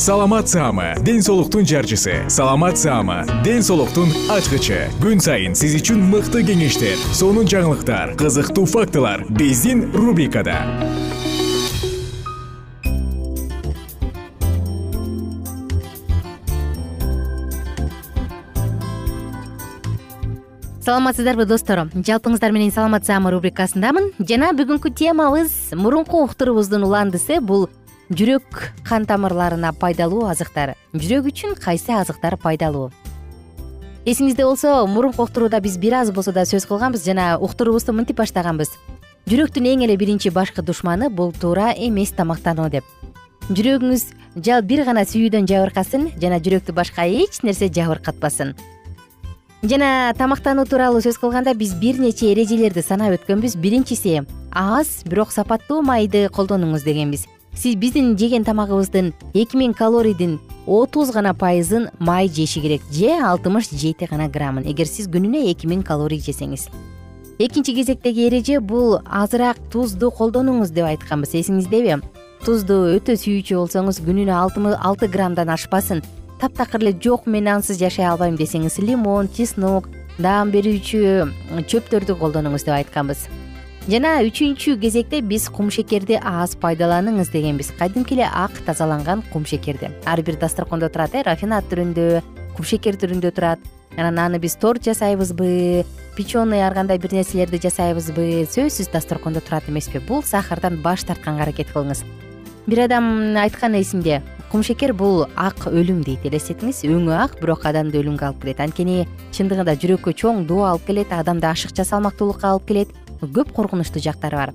саламат саама ден соолуктун жарчысы. Саламат саама ден соолуктун ачкычы. Күн сайын сиз үчүн мыкты кеңештер сонун жаңылыктар кызыктуу фактылар биздин рубрикада. Саламатсыздарбы достор жалпыңыздар менен саламат саама рубрикасындамын. Жана бүгүнкү темабыз мурунку уктурубуздун уландысы бул жүрөк кан тамырларына пайдалуу азыктар. Жүрөк үчүн кайсы азыктар пайдалуу? Эсиңизде болсо мурунку уктурууда биз бир аз болсо да сөз кылганбыз жана уктуруубузду мынтип баштаганбыз. Жүрөктүн эң эле биринчи башкы душманы бул туура эмес тамактануу деп. Жүрөгүңүз бир гана сүйүүдөн жабыркасын жана жүрөктү башка эч нерсе жабыркатпасын. Жана тамактануу тууралуу сөз кылганда биз бир нече эрежелерди санап өткөнбүз. Биринчиси аз бирок сапаттуу майды колдонуңуз дегенбиз сиз биздин жеген тамагыбыздын эки миң калорийдин отуз гана пайызын май жеши керек же алтымыш жети гана граммын. Эгер сиз күнүнө эки миң калорий жесеңиз. Экинчи кезектеги эреже бул азыраак тузду колдонуңуз деп айтканбыз эсиңиздеби? Тузду өтө сүйүүчү болсоңуз күнүнө алты граммдан ашпасын. Таптакыр эле жок мен ансыз жашай албайм десеңиз лимон чеснок даам берүүчү чөптөрдү колдонуңуз деп айтканбыз жана үчүнчү кезекте биз кумшекерди аз пайдаланыңыз дегенбиз. Кадимки эле ак тазаланган кумшекерди. Ар бир дасторкондо турат э рафинат түрүндө кумшекер түрүндө турат. Анан аны биз торт жасайбызбы печеный ар кандай бир нерселерди жасайбызбы сөзсүз дасторкондо турат эмеспи. Бул сахардан баш тартканга аракет кылыңыз. Бир адам айткан эсимде кумшекер бул ак өлүм дейт элестетиңиз. Өңү ак бирок адамды өлүмгө алып келет. Анткени чындыгында жүрөккө чоң доо алып келет адамды ашыкча салмактуулукка алып келет көп коркунучтуу жактары бар.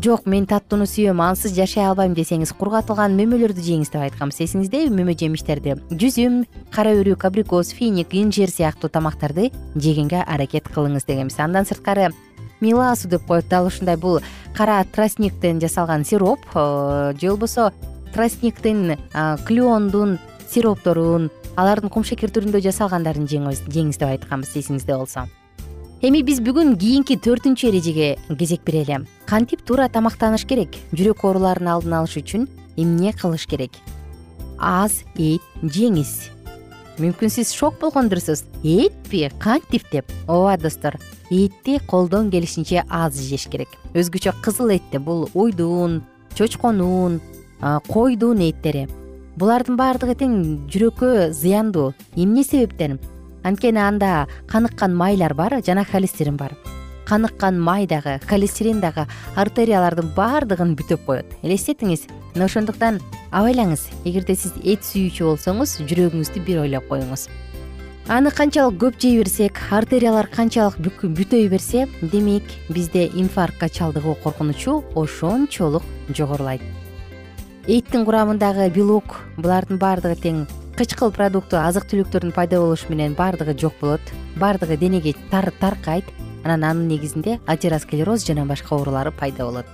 Жок мен таттууну сүйөм ансыз жашай албайм десеңиз кургатылган мөмөлөрдү жеңиз деп айтканбыз эсиңиздеби мөмө жемиштерди жүзүм кара өрүк абрикос финик инжир сыяктуу тамактарды жегенге аракет кылыңыз дегенбиз. Андан сырткары миласу деп коет дал ушундай бул кара тростниктен жасалган сироп э, же болбосо тростниктин э, клеондун сиропторун алардын кумшекер түрүндө жасалгандарын жеңиз деп айтканбыз эсиңизде болсо эми биз бүгүн кийинки төртүнчү эрежеге кезек берели кантип туура тамактаныш керек? Жүрөк ооруларын алдын алыш үчүн эмне кылыш керек? Аз эт жеңиз мүмкүн сиз шок болгондурсуз. Этпи кантип деп? Ооба достор этти колдон келишинче аз жеш керек. Өзгөчө кызыл этти бул уйдун чочконун койдун эттери булардын баардыгы тең жүрөккө зыяндуу. Эмне себептен анткени анда каныккан майлар бар жана холестерин бар. Каныккан май дагы холестерин дагы артериялардын баардыгын бүтөп коет. Элестетиңиз мына ошондуктан абайлаңыз. Эгерде сиз эт сүйүүчү болсоңуз жүрөгүңүздү бир ойлоп коюңуз. Аны канчалык көп жей берсек артериялар канчалык бүтөй берсе демек бизде инфарктка чалдыгуу коркунучу ошончолук жогорулайт. Эттин курамындагы белок булардын баардыгы тең кычкыл продукту азык түлүктөрдүн пайда болушу менен баардыгы жок болот. Баардыгы денеге таркайт анан анын негизинде атеросклероз жана башка оорулары пайда болот.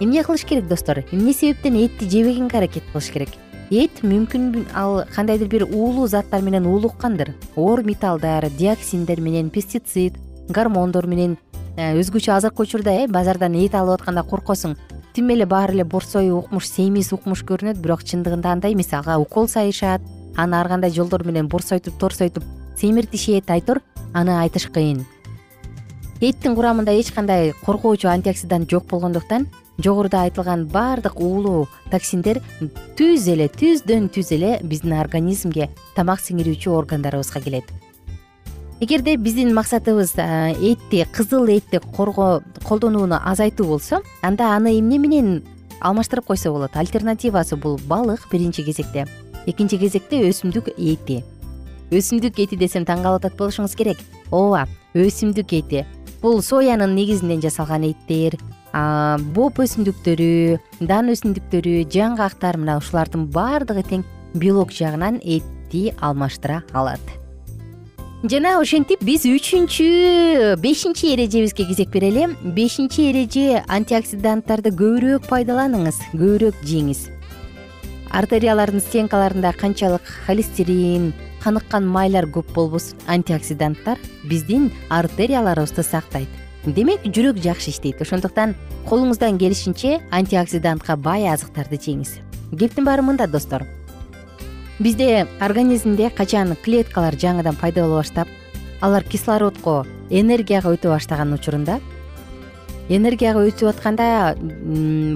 Эмне кылыш керек достор? Эмне себептен этти жебегенге аракет кылыш керек? Эт мүмкүн ал кандайдыр бир уулуу заттар менен уулуккандыр. Оор металлдар диоксиндер менен пестицид гормондор менен э, өзгөчө азыркы учурда э базардан эт алып атканда коркосуң тим эле баары эле борсой укмуш семиз укмуш көрүнөт бирок чындыгында андай эмес. Ага укол сайышат аны ар кандай жолдор менен борсойтуп торсойтуп семиртишет айтор аны айтыш кыйын эттин курамында эч кандай коргоочу антиоксидант жок болгондуктан жогоруда айтылган баардык уулуу токсиндер түз эле түздөн түз эле биздин организмге тамак сиңирүүчү органдарыбызга келет эгерде биздин максатыбыз этти кызыл этти колдонууну азайтуу болсо анда аны эмне менен алмаштырып койсо болот? Альтернативасы бул балык биринчи кезекте. Экинчи кезекте өсүмдүк эти. Өсүмдүк эти десем таң калып атат болушуңуз керек. Ооба өсүмдүк эти. Бул соянын негизинен жасалган эттер боп өсүмдүктөрү дан өсүмдүктөрү жаңгактар мына ушулардын баардыгы тең белок жагынан этти алмаштыра алат жана ошентип биз үчүнчү бешинчи эрежебизге кезек берели. Бешинчи эреже антиоксиданттарды көбүрөөк пайдаланыңыз көбүрөөк жеңиз. Артериялардын стенкаларында канчалык холестерин каныккан майлар көп болбосун антиоксиданттар биздин артерияларыбызды сактайт. Демек жүрөк жакшы иштейт. Ошондуктан колуңуздан келишинче антиоксидантка бай азыктарды жеңиз. Кептин баары мында достор бизде организмде качан клеткалар жаңыдан пайда боло баштап алар кислородко энергияга өтө баштаган учурунда энергияга өтүп атканда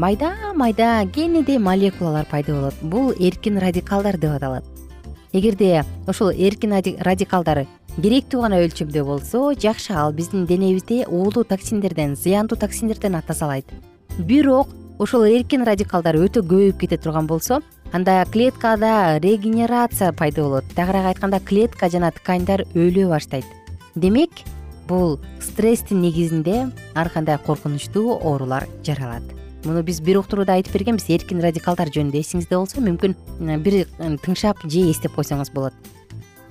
майда майда кенеде молекулалар пайда болот. Бул эркин радикалдар деп аталат. Эгерде ошол эркин радикалдар керектүү гана өлчөмдө болсо жакшы. Ал биздин денебизде уулуу токсиндерден зыяндуу токсиндерден атасалайт. Бирок ошол эркин радикалдар өтө көбөйүп кете турган болсо анда клеткада регенерация пайда болот. Тагыраак айтканда клетка жана тканьдар өлө баштайт. Демек бул стресстин негизинде ар кандай коркунучтуу оорулар жаралат. Муну биз бир уктурууда айтып бергенбиз эркин радикалдар жөнүндө эсиңизде болсо мүмкүн бир тыңшап же эстеп койсоңуз болот.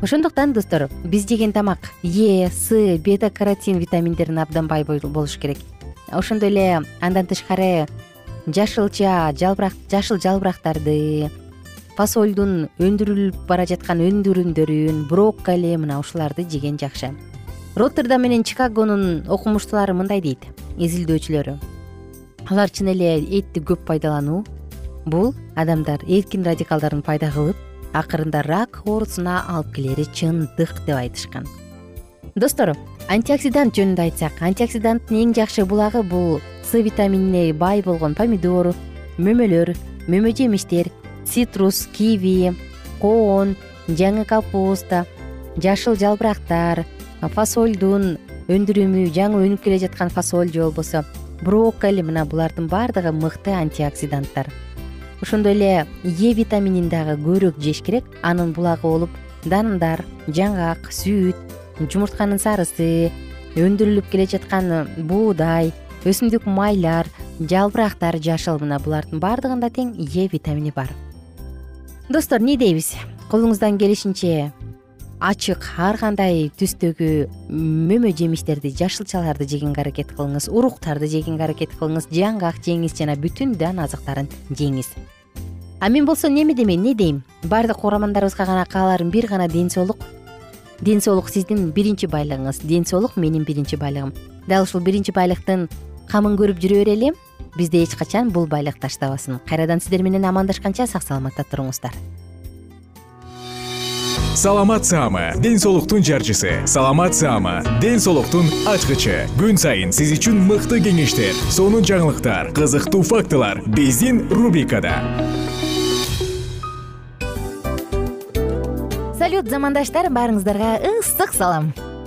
Ошондуктан достор биз жеген тамак е с бета каротин витаминдерине абдан бай болуш керек. Ошондой эле андан тышкары жашылча жалбырак жашыл жалбырактарды фасолдун өндүрүлүп бара жаткан өндүрүмдөрүн брокколи мына ушуларды жеген жакшы. Роттердам менен чикагонун окумуштуулары мындай дейт изилдөөчүлөрү. Алар чын эле этти көп пайдалануу. Бул адамдар эркин радикалдарын пайда кылып акырында рак оорусуна алып келери чындык деп айтышкан. Достор антиоксидант жөнүндө айтсак антиоксиданттын эң жакшы булагы бул витаминине бай болгон помидор мөмөлөр мөмө жемиштер цитрус киви коон жаңы капуста жашыл жалбырактар фасолдун өндүрүмү жаңы өнүп келе жаткан фасоль же болбосо брокколи мына булардын баардыгы мыкты антиоксиданттар. Ошондой эле е витаминин дагы көбүрөөк жеш керек анын булагы болуп дандар жаңгак сүт жумуртканын сарысы өндүрүлүп келе жаткан буудай өсүмдүк майлар жалбырактар жашыл мына булардын баардыгында тең е витамини бар. Достор эмне дейбиз? Колуңуздан келишинче ачык ар кандай түстөгү мөмө жемиштерди жашылчаларды жегенге аракет кылыңыз уруктарды жегенге аракет кылыңыз жаңгак жеңиз жана бүтүн дан азыктарын жеңиз. А мен болсо неме демейм эмне дейм? Баардык угармандарыбызга гана кааларым бир гана ден соолук ден соолук сиздин биринчи байлыгыңыз ден соолук менин биринчи байлыгым. Дал ушул биринчи байлыктын камын көрүп жүрө берели бизди эч качан бул байлык таштабасын. Кайрадан сиздер менен амандашканча сак саламатта туруңуздар. Саламат саама ден соолуктун жарчысы. Саламат саама ден соолуктун ачкычы. Күн сайын сиз үчүн мыкты кеңештер сонун жаңылыктар кызыктуу фактылар биздин рубрикада. Салют замандаштар баарыңыздарга ысык салам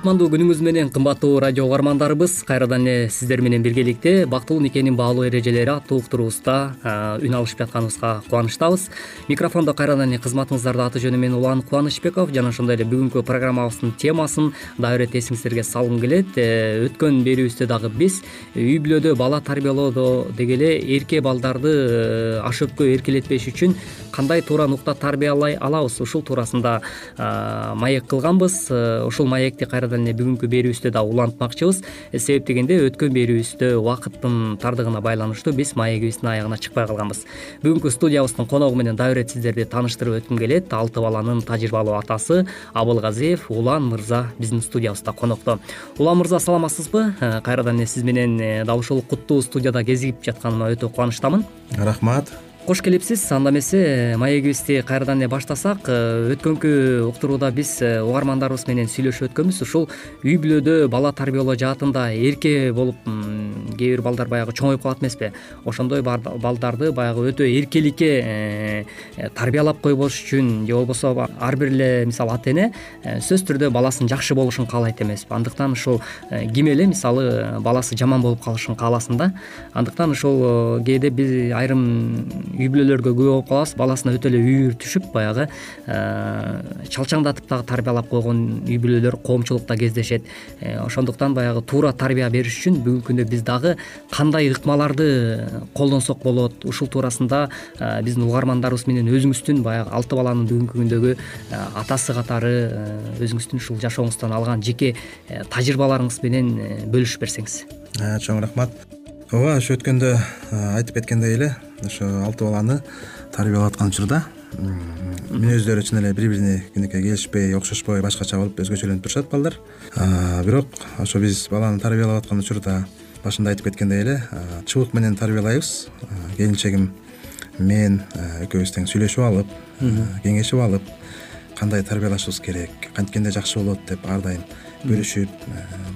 кутмандуу күнүңүз менен кымбаттуу радио угармандарыбыз кайрадан эле сиздер менен биргеликте бактылуу никенин баалуу эрежелери аттуу уктуруубузда үн алышып жатканыбызга кубанычтабыз. Микрофондо кайрадан эле кызматыңыздарды аты жөнүм мен улан кубанычбеков. Жана ошондой эле бүгүнкү программабыздын темасын дагы бир ирет эсиңиздерге салгым келет. Э, өткөн берүүбүздө дагы биз үй бүлөдө бала тарбиялоодо деги эле эрке балдарды э, аш өпкө эркелетпеш үчүн кандай туура нукта тарбиялай алабыз? Ушул туурасында маек кылганбыз. Э, ушул маекти кайрадан бүгүнкү берүүбүздө дагы улантмакчыбыз. Себеп дегенде өткөн берүүбүздө убакыттын тардыгына байланыштуу биз маегибиздин аягына чыкпай калганбыз. Бүгүнкү студиябыздын коногу менен дагы бир сиздерди тааныштырып өткүм келет. Алты баланын тажрыйбалуу атасы абылгазиев улан мырза биздин студиябызда конокто. Улан мырза саламатсызбы? Э, кайрадан эле сиз менен э, дал ушул куттуу студияда кезигип жатканыма өтө кубанычтамын. Рахмат кош келипсиз анда эмесе маегибизди кайрадан эле баштасак э, өткөнкү уктурууда биз э, угармандарыбыз менен сүйлөшүп өткөнбүз. Ушул үй бүлөдө бала тарбиялоо жаатында эрке болуп кээ бир балдар баягы чоңоюп калат эмеспи? Ошондой балдарды баягы өтө эркеликке э, тарбиялап койбош үчүн же болбосо ар бир эле мисалы ата эне сөзсүз түрдө баласынын жакшы болушун каалайт эмеспи. Андыктан ушул ким эле мисалы баласы жаман болуп калышын кааласын да. Андыктан ушул кээде биз айрым үй бүлөлөргө күбө болуп калабыз баласына өтө эле үйүр түшүп баягы э, чалчаңдатып дагы тарбиялап койгон үй бүлөлөр коомчулукта кездешет. Э, ошондуктан баягы туура тарбия бериш үчүн бүгүнкү күндө биз дагы кандай ыкмаларды колдонсок болот? Ушул туурасында э, биздин угармандарыбыз менен өзүңүздүн баягы алты баланын бүгүнкү күндөгү атасы катары өзүңүздүн ушул жашооңуздан алган жеке тажрыйбаларыңыз менен бөлүшүп берсеңиз. Чоң рахмат. Ооба ошо өткөндө айтып кеткендей эле ошо алты баланы тарбиялап аткан учурда мүнөздөрү чын эле бири бирине кенекей келишпей окшошпой башкача болуп өзгөчөлөнүп турушат балдар. Бирок ошо биз баланы тарбиялап аткан учурда башында айтып кеткендей эле чыбык менен тарбиялайбыз. Келинчегим мен экөөбүз тең сүйлөшүп алып кеңешип алып кандай тарбиялашыбыз керек канткенде жакшы болот деп ар дайым бөлүшүп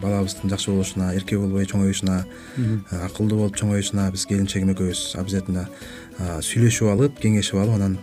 балабыздын жакшы болушуна эрке болбой чоңоюшуна акылдуу болуп чоңоюшуна биз келинчегим экөөбүз обязательно сүйлөшүп алып кеңешип алып анан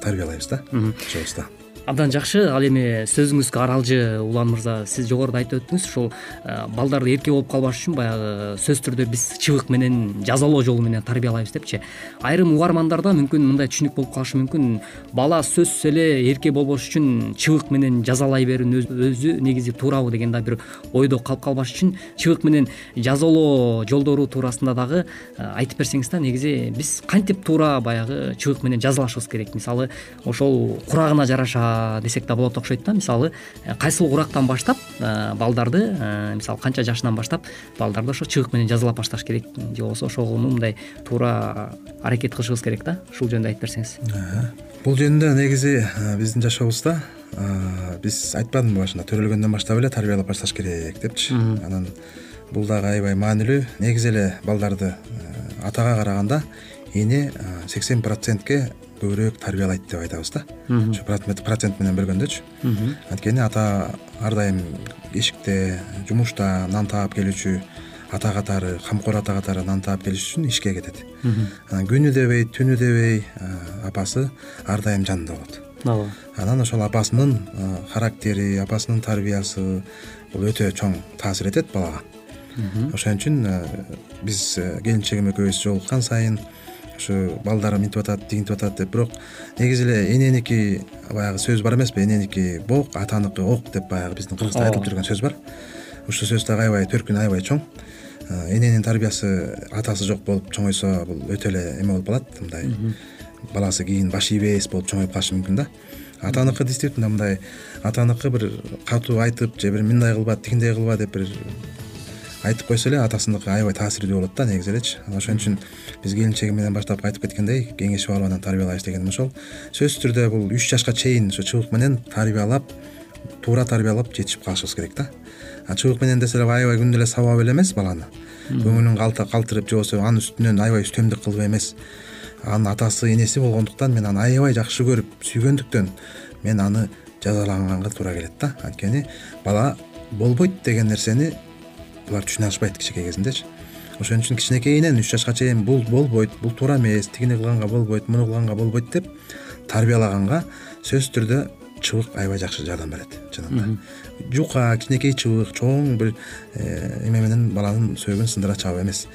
тарбиялайбыз да. Чогубузда абдан жакшы. Ал эми сөзүңүзгө аралжы улан мырза сиз жогоруда айтып өттүңүз ушул э, балдарды эрке болуп калбаш үчүн баягы сөзсүз түрдө биз чыбык менен жазалоо жолу менен тарбиялайбыз депчи. Айрым угармандарда мүмкүн мындай түшүнүк болуп калышы мүмкүн. Бала сөзсүз эле эрке болбош үчүн чыбык менен жазалай берүүнүн өзү негизи туурабы деген да бир ойдо калып калбаш үчүн чыбык менен жазалоо жолдору туурасында дагы э, айтып берсеңиз да негизи биз кантип туура баягы чыбык менен жазалашыбыз керек? Мисалы ошол курагына жараша десек да болот окшойт да. Мисалы э, кайсыл курактан баштап э, балдарды э, мисалы канча жашынан баштап балдарды ошо чыбык менен жазалап башташ керек же болбосо ошого мындай туура аракет кылышыбыз керек да ушул жөнүндө айтып берсеңиз. Бул жөнүндө негизи биздин жашообузда биз айтпадымбы башында төрөлгөндөн баштап эле тарбиялап башташ керек депчи. Анан бул дагы аябай маанилүү. Негизи эле балдарды атага караганда эне сексен процентке көбүрөөк тарбиялайт деп айтабыз да. Ушу процент менен бөлгөндөчү анткени ата ар дайым эшикте жумушта нан таап келүүчү ата катары камкор ата катары нан таап келиш үчүн ишке кетет. Анан күнү дебей түнү дебей апасы ар дайым жанында болот. Ооба. Анан ошол апасынын характери апасынын тарбиясы бул өтө чоң таасир этет балага. Ошон үчүн биз келинчегим экөөбүз жолуккан сайын ушу балдарым мынтип атат тигинтип атат деп. Бирок негизи эле эненики баягы сөз бар эмеспи эненики бок атаныкы ок деп баягы биздин кыргызда айтылып жүргөн сөз бар. Ушул сөз дагы аябай төркүнү аябай чоң. Эненин тарбиясы атасы жок болуп чоңойсо бул өтө эле эме болуп калат мындай баласы кийин баш ийбес болуп чоңоюп калышы мүмкүн да. Атаныкы действительно мындай атаныкы бир катуу айтып же бир мындай кылба тигиндей кылба деп бир айтып койсо эле атасыныкы аябай таасирдүү болот да негизи элечи ошон үчүн биз келинчегим менен баштап айтып кеткендей кеңешип алып анан тарбиялайбыз дегеним ошол. Сөзсүз түрдө бул үч жашка чейин ушу чыбык менен тарбиялап туура тарбиялап жетишип калышыбыз керек да. Чыбык менен десе эле аябай күнүнө эле сабап эле эмес баланы. Көңүлүн калтырып же болбосо анын үстүнөн аябай үстөмдүк кылып эмес. Анын атасы энеси болгондуктан мен аны аябай жакшы көрүп сүйгөндүктөн мен аны жазалаганга туура келет да. Анткени бала болбойт деген нерсени булар түшүнө алышпайт кичинекей кезиндечи ошон үчүн кичинекейинен үч жашка чейин бул болбойт бул туура эмес тигини кылганга болбойт муну кылганга болбойт деп тарбиялаганга сөзсүз түрдө чыбык аябай жакшы жардам берет чынында жука кичинекей чыбык чоң бир э, эме менен баланын сөөгүн сындыра чаап эмес.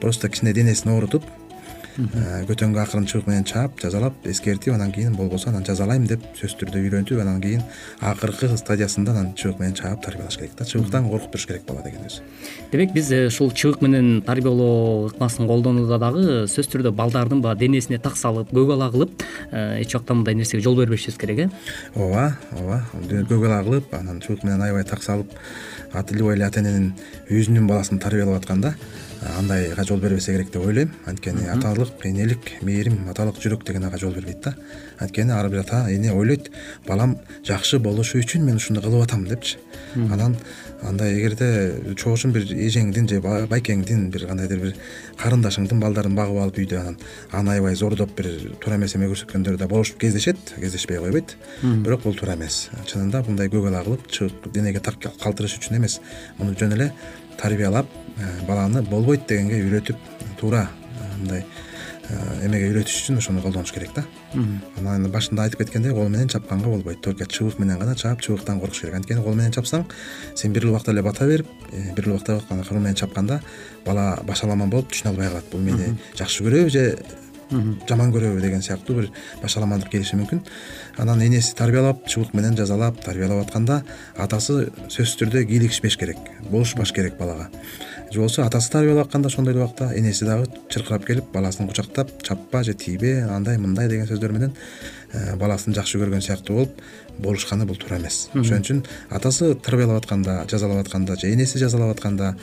Просто кичине денесин оорутуп Э, көтөнгө акырын чыбык менен чаап жазалап эскертип анан кийин болбосо анан жазалайм деп сөзсүз түрдө үйрөнтүп анан кийин акыркы стадиясында анан чыбык менен чаап тарбиялаш керек да. Чыбыктан коркуп туруш керек бала деген өзү демек биз э, ушул чыбык менен тарбиялоо ыкмасын колдонууда дагы сөзсүз түрдө балдардын баягы денесине так салып көк ала кылып э, эч убакта мындай нерсеге жол бербешибиз керек э? Ооба ооба. Көк ала кылып анан чыбык менен аябай так салып любой эле ата эненин өзүнүн баласын тарбиялап атканда андайга жол бербесе керек деп ойлойм. Анткени аталык энелик мээрим аталык жүрөк деген ага жол бербейт да. Анткени ар бир ата эне ойлойт балам жакшы болушу үчүн мен ушуну кылып атам депчи. Анан андай эгерде чоошун бир эжеңдин же байкеңдин бир кандайдыр бир карындашыңдын балдарын багып алып үйдө анан аны аябай зордоп бир туура эмес эме көрсөткөндөр да болуш кездешет кездешпей койбойт. Бирок бул туура эмес. Чынында мындай көк ала кылып чыбык денеге так калтырыш үчүн эмес. Муну жөн эле тарбиялап э, баланы болбойт дегенге үйрөтүп туура э, мындай э, эмеге үйрөтүш үчүн ошону колдонуш керек да. Анан башында айтып кеткендей кол менен чапканга болбойт только чыбык менен гана чаап чыбыктан коркуш керек анткени кол менен чапсаң сен бир эле убакта эле бата берип бир эле убакта кол менен чапканда бала башаламан болуп түшүнө албай калат. Бул мени жакшы көрөбү же жаман көрөбү деген сыяктуу бир башаламандык келиши мүмкүн. Анан энеси тарбиялап чыбык менен жазалап тарбиялап атканда атасы сөзсүз түрдө кийлигишпеш керек болушпаш керек балага. Же болбосо атасы тарбиялап атканда ошондой эле убакта энеси дагы чыркырап келип баласын кучактап чаппа же тийбе андай мындай деген сөздөр менен э, баласын жакшы көргөн сыяктуу болуп болушканы бул туура эмес. Ошон үчүн атасы тарбиялап атканда жазалап атканда же энеси жазалап атканда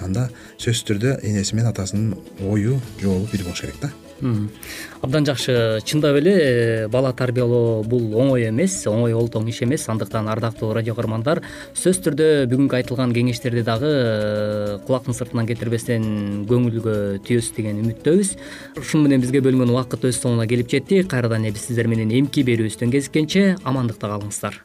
анда сөзсүз түрдө энеси менен атасынын ою жолу бир болуш керек да абдан жакшы чындап эле э, бала тарбиялоо бул оңой эмес оңой олтоң иш эмес. Андыктан ардактуу радио каармандар сөзсүз түрдө бүгүнкү айтылган кеңештерди дагы э, кулактын сыртынан кетирбестен көңүлгө тийесиз деген үмүттөбүз. Ушуну менен бизге бөлүнгөн убакыт өз соңуна келип жетти. Кайрадан эле биз сиздер менен эмки берүүбүздөн кезишкенче амандыкта калыңыздар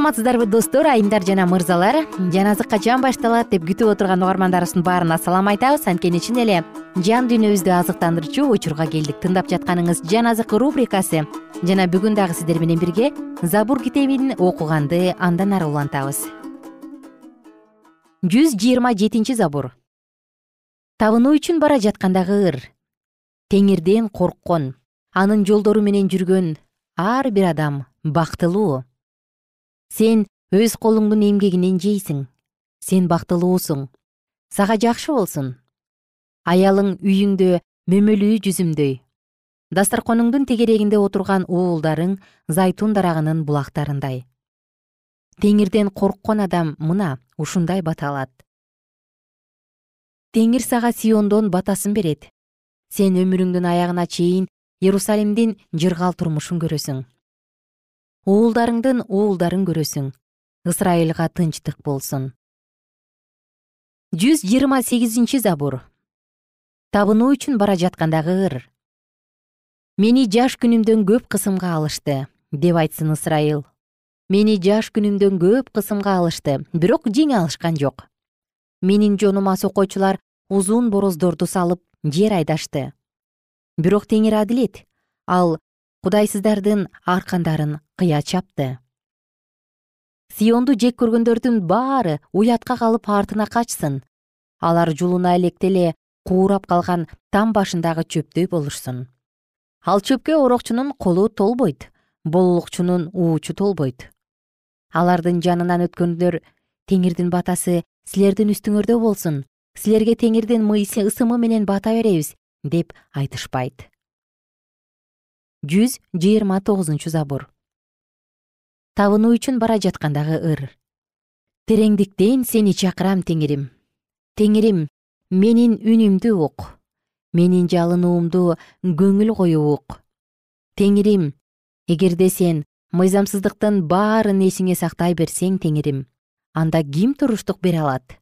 саламатсыздарбы достор айымдар жана мырзалар? Жан качан башталат деп күтүп отурган угармандарыбыздын баарына салам айтабыз. Анткени чын эле жан дүйнөбүздү азыктандырчу учурга келдик. Тыңдап жатканыңыз жан рубрикасы. Жана бүгүн дагы сиздер менен бирге забур китебин окуганды андан ары улантабыз. Жүз жыйырма жетинчи забур. Табынуу үчүн бара жаткандагы ыр теңирден корккон анын жолдору менен жүргөн ар бир адам бактылуу сен өз колуңдун эмгегинен жейсиң сен бактылуусуң. Сага жакшы болсун. Аялың үйүңдө мөмөлүү жүзүмдөй. Дасторконуңдун тегерегинде отурган уулдарың зайтун дарагынын булактарындай. Теңирден корккон адам мына ушундай бата алат. Теңир сага сиондон батасын берет. Сен өмүрүңдүн аягына чейин иерусалимдин жыргал турмушун көрөсүң уулдарыңдын уулдарын көрөсүң. Ысрайылга тынчтык болсун. Жүз жыйырма сегизинчи забур. Табынуу үчүн бара жаткандагы ыр. Мени жаш күнүмдөн көп кысымга алышты деп айтсын ысрайыл мени жаш күнүмдөн көп кысымга алышты бирок жеңе алышкан жок. Менин жонума сокойчулар узун бороздорду салып жер айдашты. Бирок теңир адилет ал кудайсыздардын аркандарын кыя чапты. Сионду жек көргөндөрдүн баары уятка калып артына качсын. Алар жулуна электе эле куурап калган там башындагы чөптөй болушсун. Ал чөпкө орокчунун колу толбойт болулукчунун уучу толбойт. Алардын жанынан өткөндөр теңирдин батасы силердин үстүңөрдө болсун силерге теңирдин ысымы менен бата беребиз деп айтышпайт жүз жыйырма тогузунчу забур табынуу үчүн бара жаткандагы ыр. Тереңдиктен сени чакырам теңирим. Теңирим менин үнүмдү ук. Менин жалынуумду көңүл коюп ук. Теңирим эгерде сен мыйзамсыздыктын баарын эсиңе сактай берсең теңирим анда ким туруштук бере алат?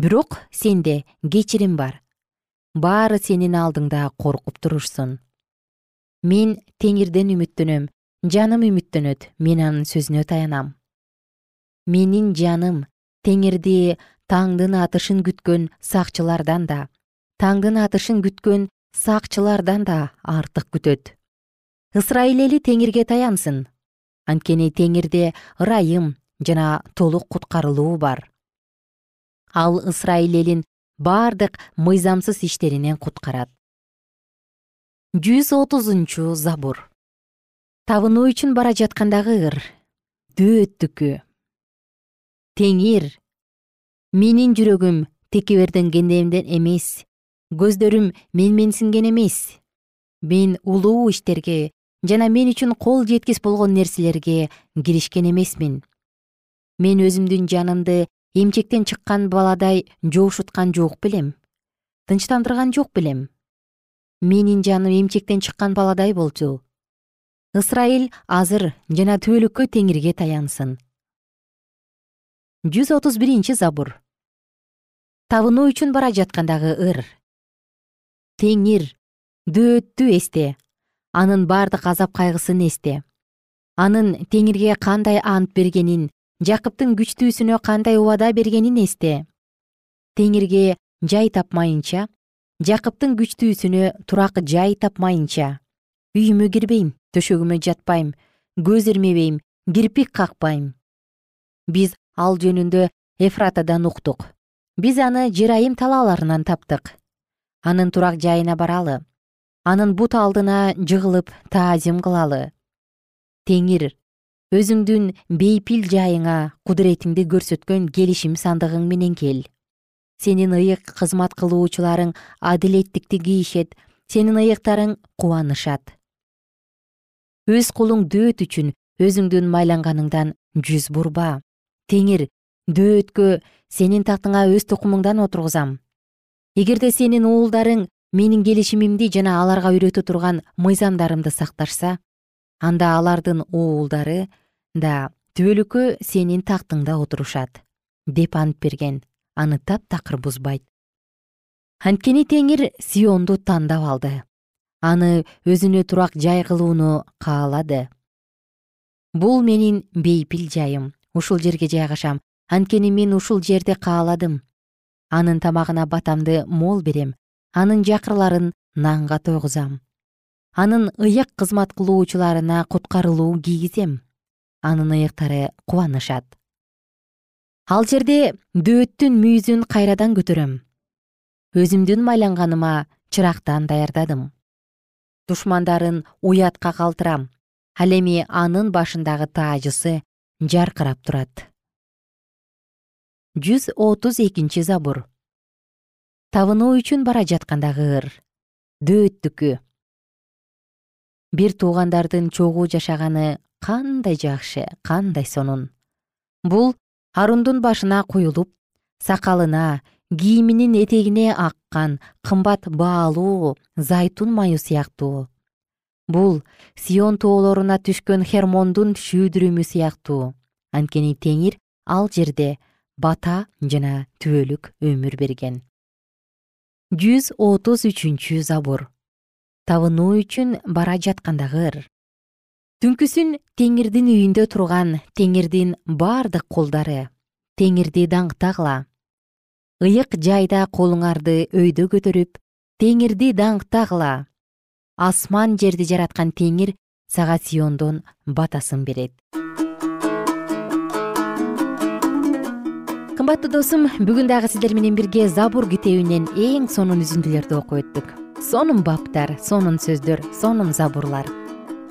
Бирок сенде кечирим бар. Баары сенин алдыңда коркуп турушсун мен теңирден үмүттөнөм жаным үмүттөнөт мен анын сөзүнө таянам. Менин жаным теңирди таңдын атышын күткөн сакчылардан да таңдын атышын күткөн сакчылардан да артык күтөт. Ысрайыл эли теңирге таянсын. Анткени теңирде ырайым жана толук куткарылуу бар. Ал ысрайыл элин бардык мыйзамсыз иштеринен куткарат жүз отузунчу забур табынуу үчүн бара жаткандагы ыр дөөттүкү. Теңир менин жүрөгүм текеберденгенден эмес көздөрүм менменсинген эмес. Мен улуу иштерге жана мен үчүн кол жеткис болгон нерселерге киришкен эмесмин. Мен өзүмдүн жанымды эмчектен чыккан баладай жоошуткан жок белем тынчтандырган жок белем менин жаным эмчектен чыккан баладай болчу. Ысрайыл азыр жана түбөлүккө теңирге таянсын. Жүз отуз биринчи забур. Табынуу үчүн бара жаткандагы ыр. Теңир дөөттү эсте. Анын бардык азап кайгысын эсте. Анын теңирге кандай ант бергенин жакыптын күчтүүсүнө кандай убада бергенин эсте. Теңирге жай тапмайынча жакыптын күчтүүсүнө турак жай тапмайынча үйүмө кирбейм төшөгүмө жатпайм көз ирмебейм кирпик какпайм. Биз ал жөнүндө эфратадан уктук. Биз аны жырайым талааларынан таптык. Анын турак жайына баралы анын бут алдына жыгылып таазим кылалы. Теңир өзүңдүн бейпил жайыңа кудуретиңди көрсөткөн келишим сандыгың менен кел сенин ыйык кызмат кылуучуларың адилеттикти кийишет сенин ыйыктарың кубанышат. Өз кулуң дөөт үчүн өзүңдүн майланганыңдан жүз бурба. Теңир дөөткө сенин тактыңа өз тукумуңдан отургузам. Эгерде сенин уулдарың менин келишимимди жана аларга үйрөтө турган мыйзамдарымды сакташса анда алардын уулдары да түбөлүккө сенин тактыңда отурушат деп ант берген аны таптакыр бузбайт. Анткени теңир сионду тандап алды. Аны өзүнө турак жай кылууну каалады. Бул менин бейпил жайым. Ушул жерге жайгашам. Анткени мен ушул жерди кааладым. Анын тамагына батамды мол берем. Анын жакырларын нанга тойгузам. Анын ыйык кызмат кылуучуларына куткарылуу кийгизем. Анын ыйыктары кубанышат ал жерде дөөттүн мүйүзүн кайрадан көтөрөм. Өзүмдүн майланганыма чырактан даярдадым. Душмандарын уятка калтырам. Ал эми анын башындагы таажысы жаркырап турат. Жүз отуз экинчи забур. Табынуу үчүн бара жаткандагы ыр дөөттүкү. Бир туугандардын чогуу жашаганы кандай жакшы кандай сонун. Бул арундун башына куюлуп сакалына кийиминин этегине аккан кымбат баалуу зайтун майы сыяктуу. Бул сион тоолоруна түшкөн хермондун шүүдүрүмү сыяктуу. Анткени теңир ал жерде бата жана түбөлүк өмүр берген. Жүз отуз үчүнчү забур табынуу үчүн бара жаткандагы ыр түнкүсүн теңирдин үйүндө турган теңирдин бардык кулдары теңирди даңктагыла. Ыйык жайда колуңарды өйдө көтөрүп теңирди даңктагыла. Асман жерди жараткан теңир сага сиондон батасын берет. Кымбаттуу досум бүгүн дагы сиздер менен бирге забур китебинен эң сонун үзүндүлөрдү окуп өттүк. Сонун баптар сонун сөздөр сонун забурлар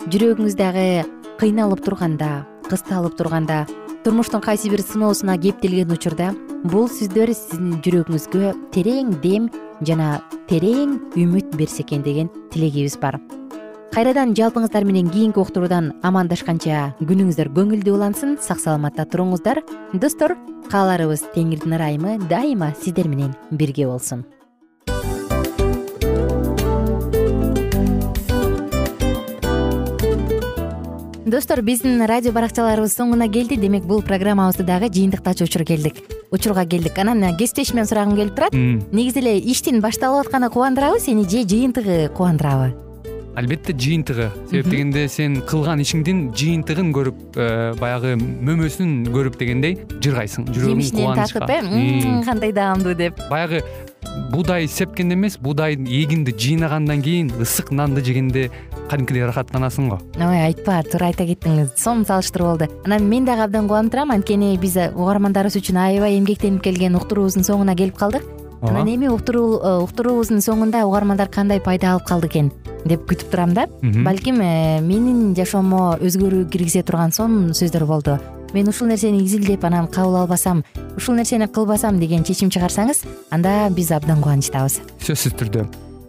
жүрөгүңүз дагы кыйналып турганда кысталып турганда турмуштун кайсы бир сыноосуна кептелген учурда бул сөздөр сиздин жүрөгүңүзгө терең дем жана терең үмүт берсе экен деген тилегибиз бар. Кайрадан жалпыңыздар менен кийинки уктуруудан амандашканча күнүңүздөр көңүлдүү улансын сак саламатта туруңуздар. Достор кааларыбыз теңирдин ырайымы дайыма сиздер менен бирге болсун достор биздин радио баракчаларыбыз соңуна келди. Демек бул программабызды дагы жыйынтыктачу келдик. Учурга келдик. Анан кесиптешимден сурагым келип турат. Негизи эле иштин башталып атканы кубандырабы сени же жыйынтыгы кубандырабы албетте жыйынтыгы. Себеп дегенде сен кылган ишиңдин жыйынтыгын көрүп э, баягы мөмөсүн көрүп дегендей жыргайсың жүрөгүң жемишинен татып э? Кандай даамдуу деп. Баягы буудай сепкенде эмес буудай эгинди жыйнагандан кийин ысык нанды жегенде кадимкидей ырахаттанасың го. Ой айтпа туура айта кеттиңиз. Сонун салыштыруу болду анан мен дагы абдан кубанып турам. Анткени биз угармандарыбыз үчүн аябай эмгектенип келген уктуруубуздун соңуна келип калдык анан эми э, уктуруубуздун соңунда угармандар кандай пайда алып калды экен деп күтүп турам да. Балким э, менин жашоомо өзгөрүү киргизе турган сонун сөздөр болду. Мен ушул нерсени изилдеп анан кабыл албасам ушул нерсени кылбасам деген чечим чыгарсаңыз анда биз абдан кубанычтабыз. Сөзсүз түрдө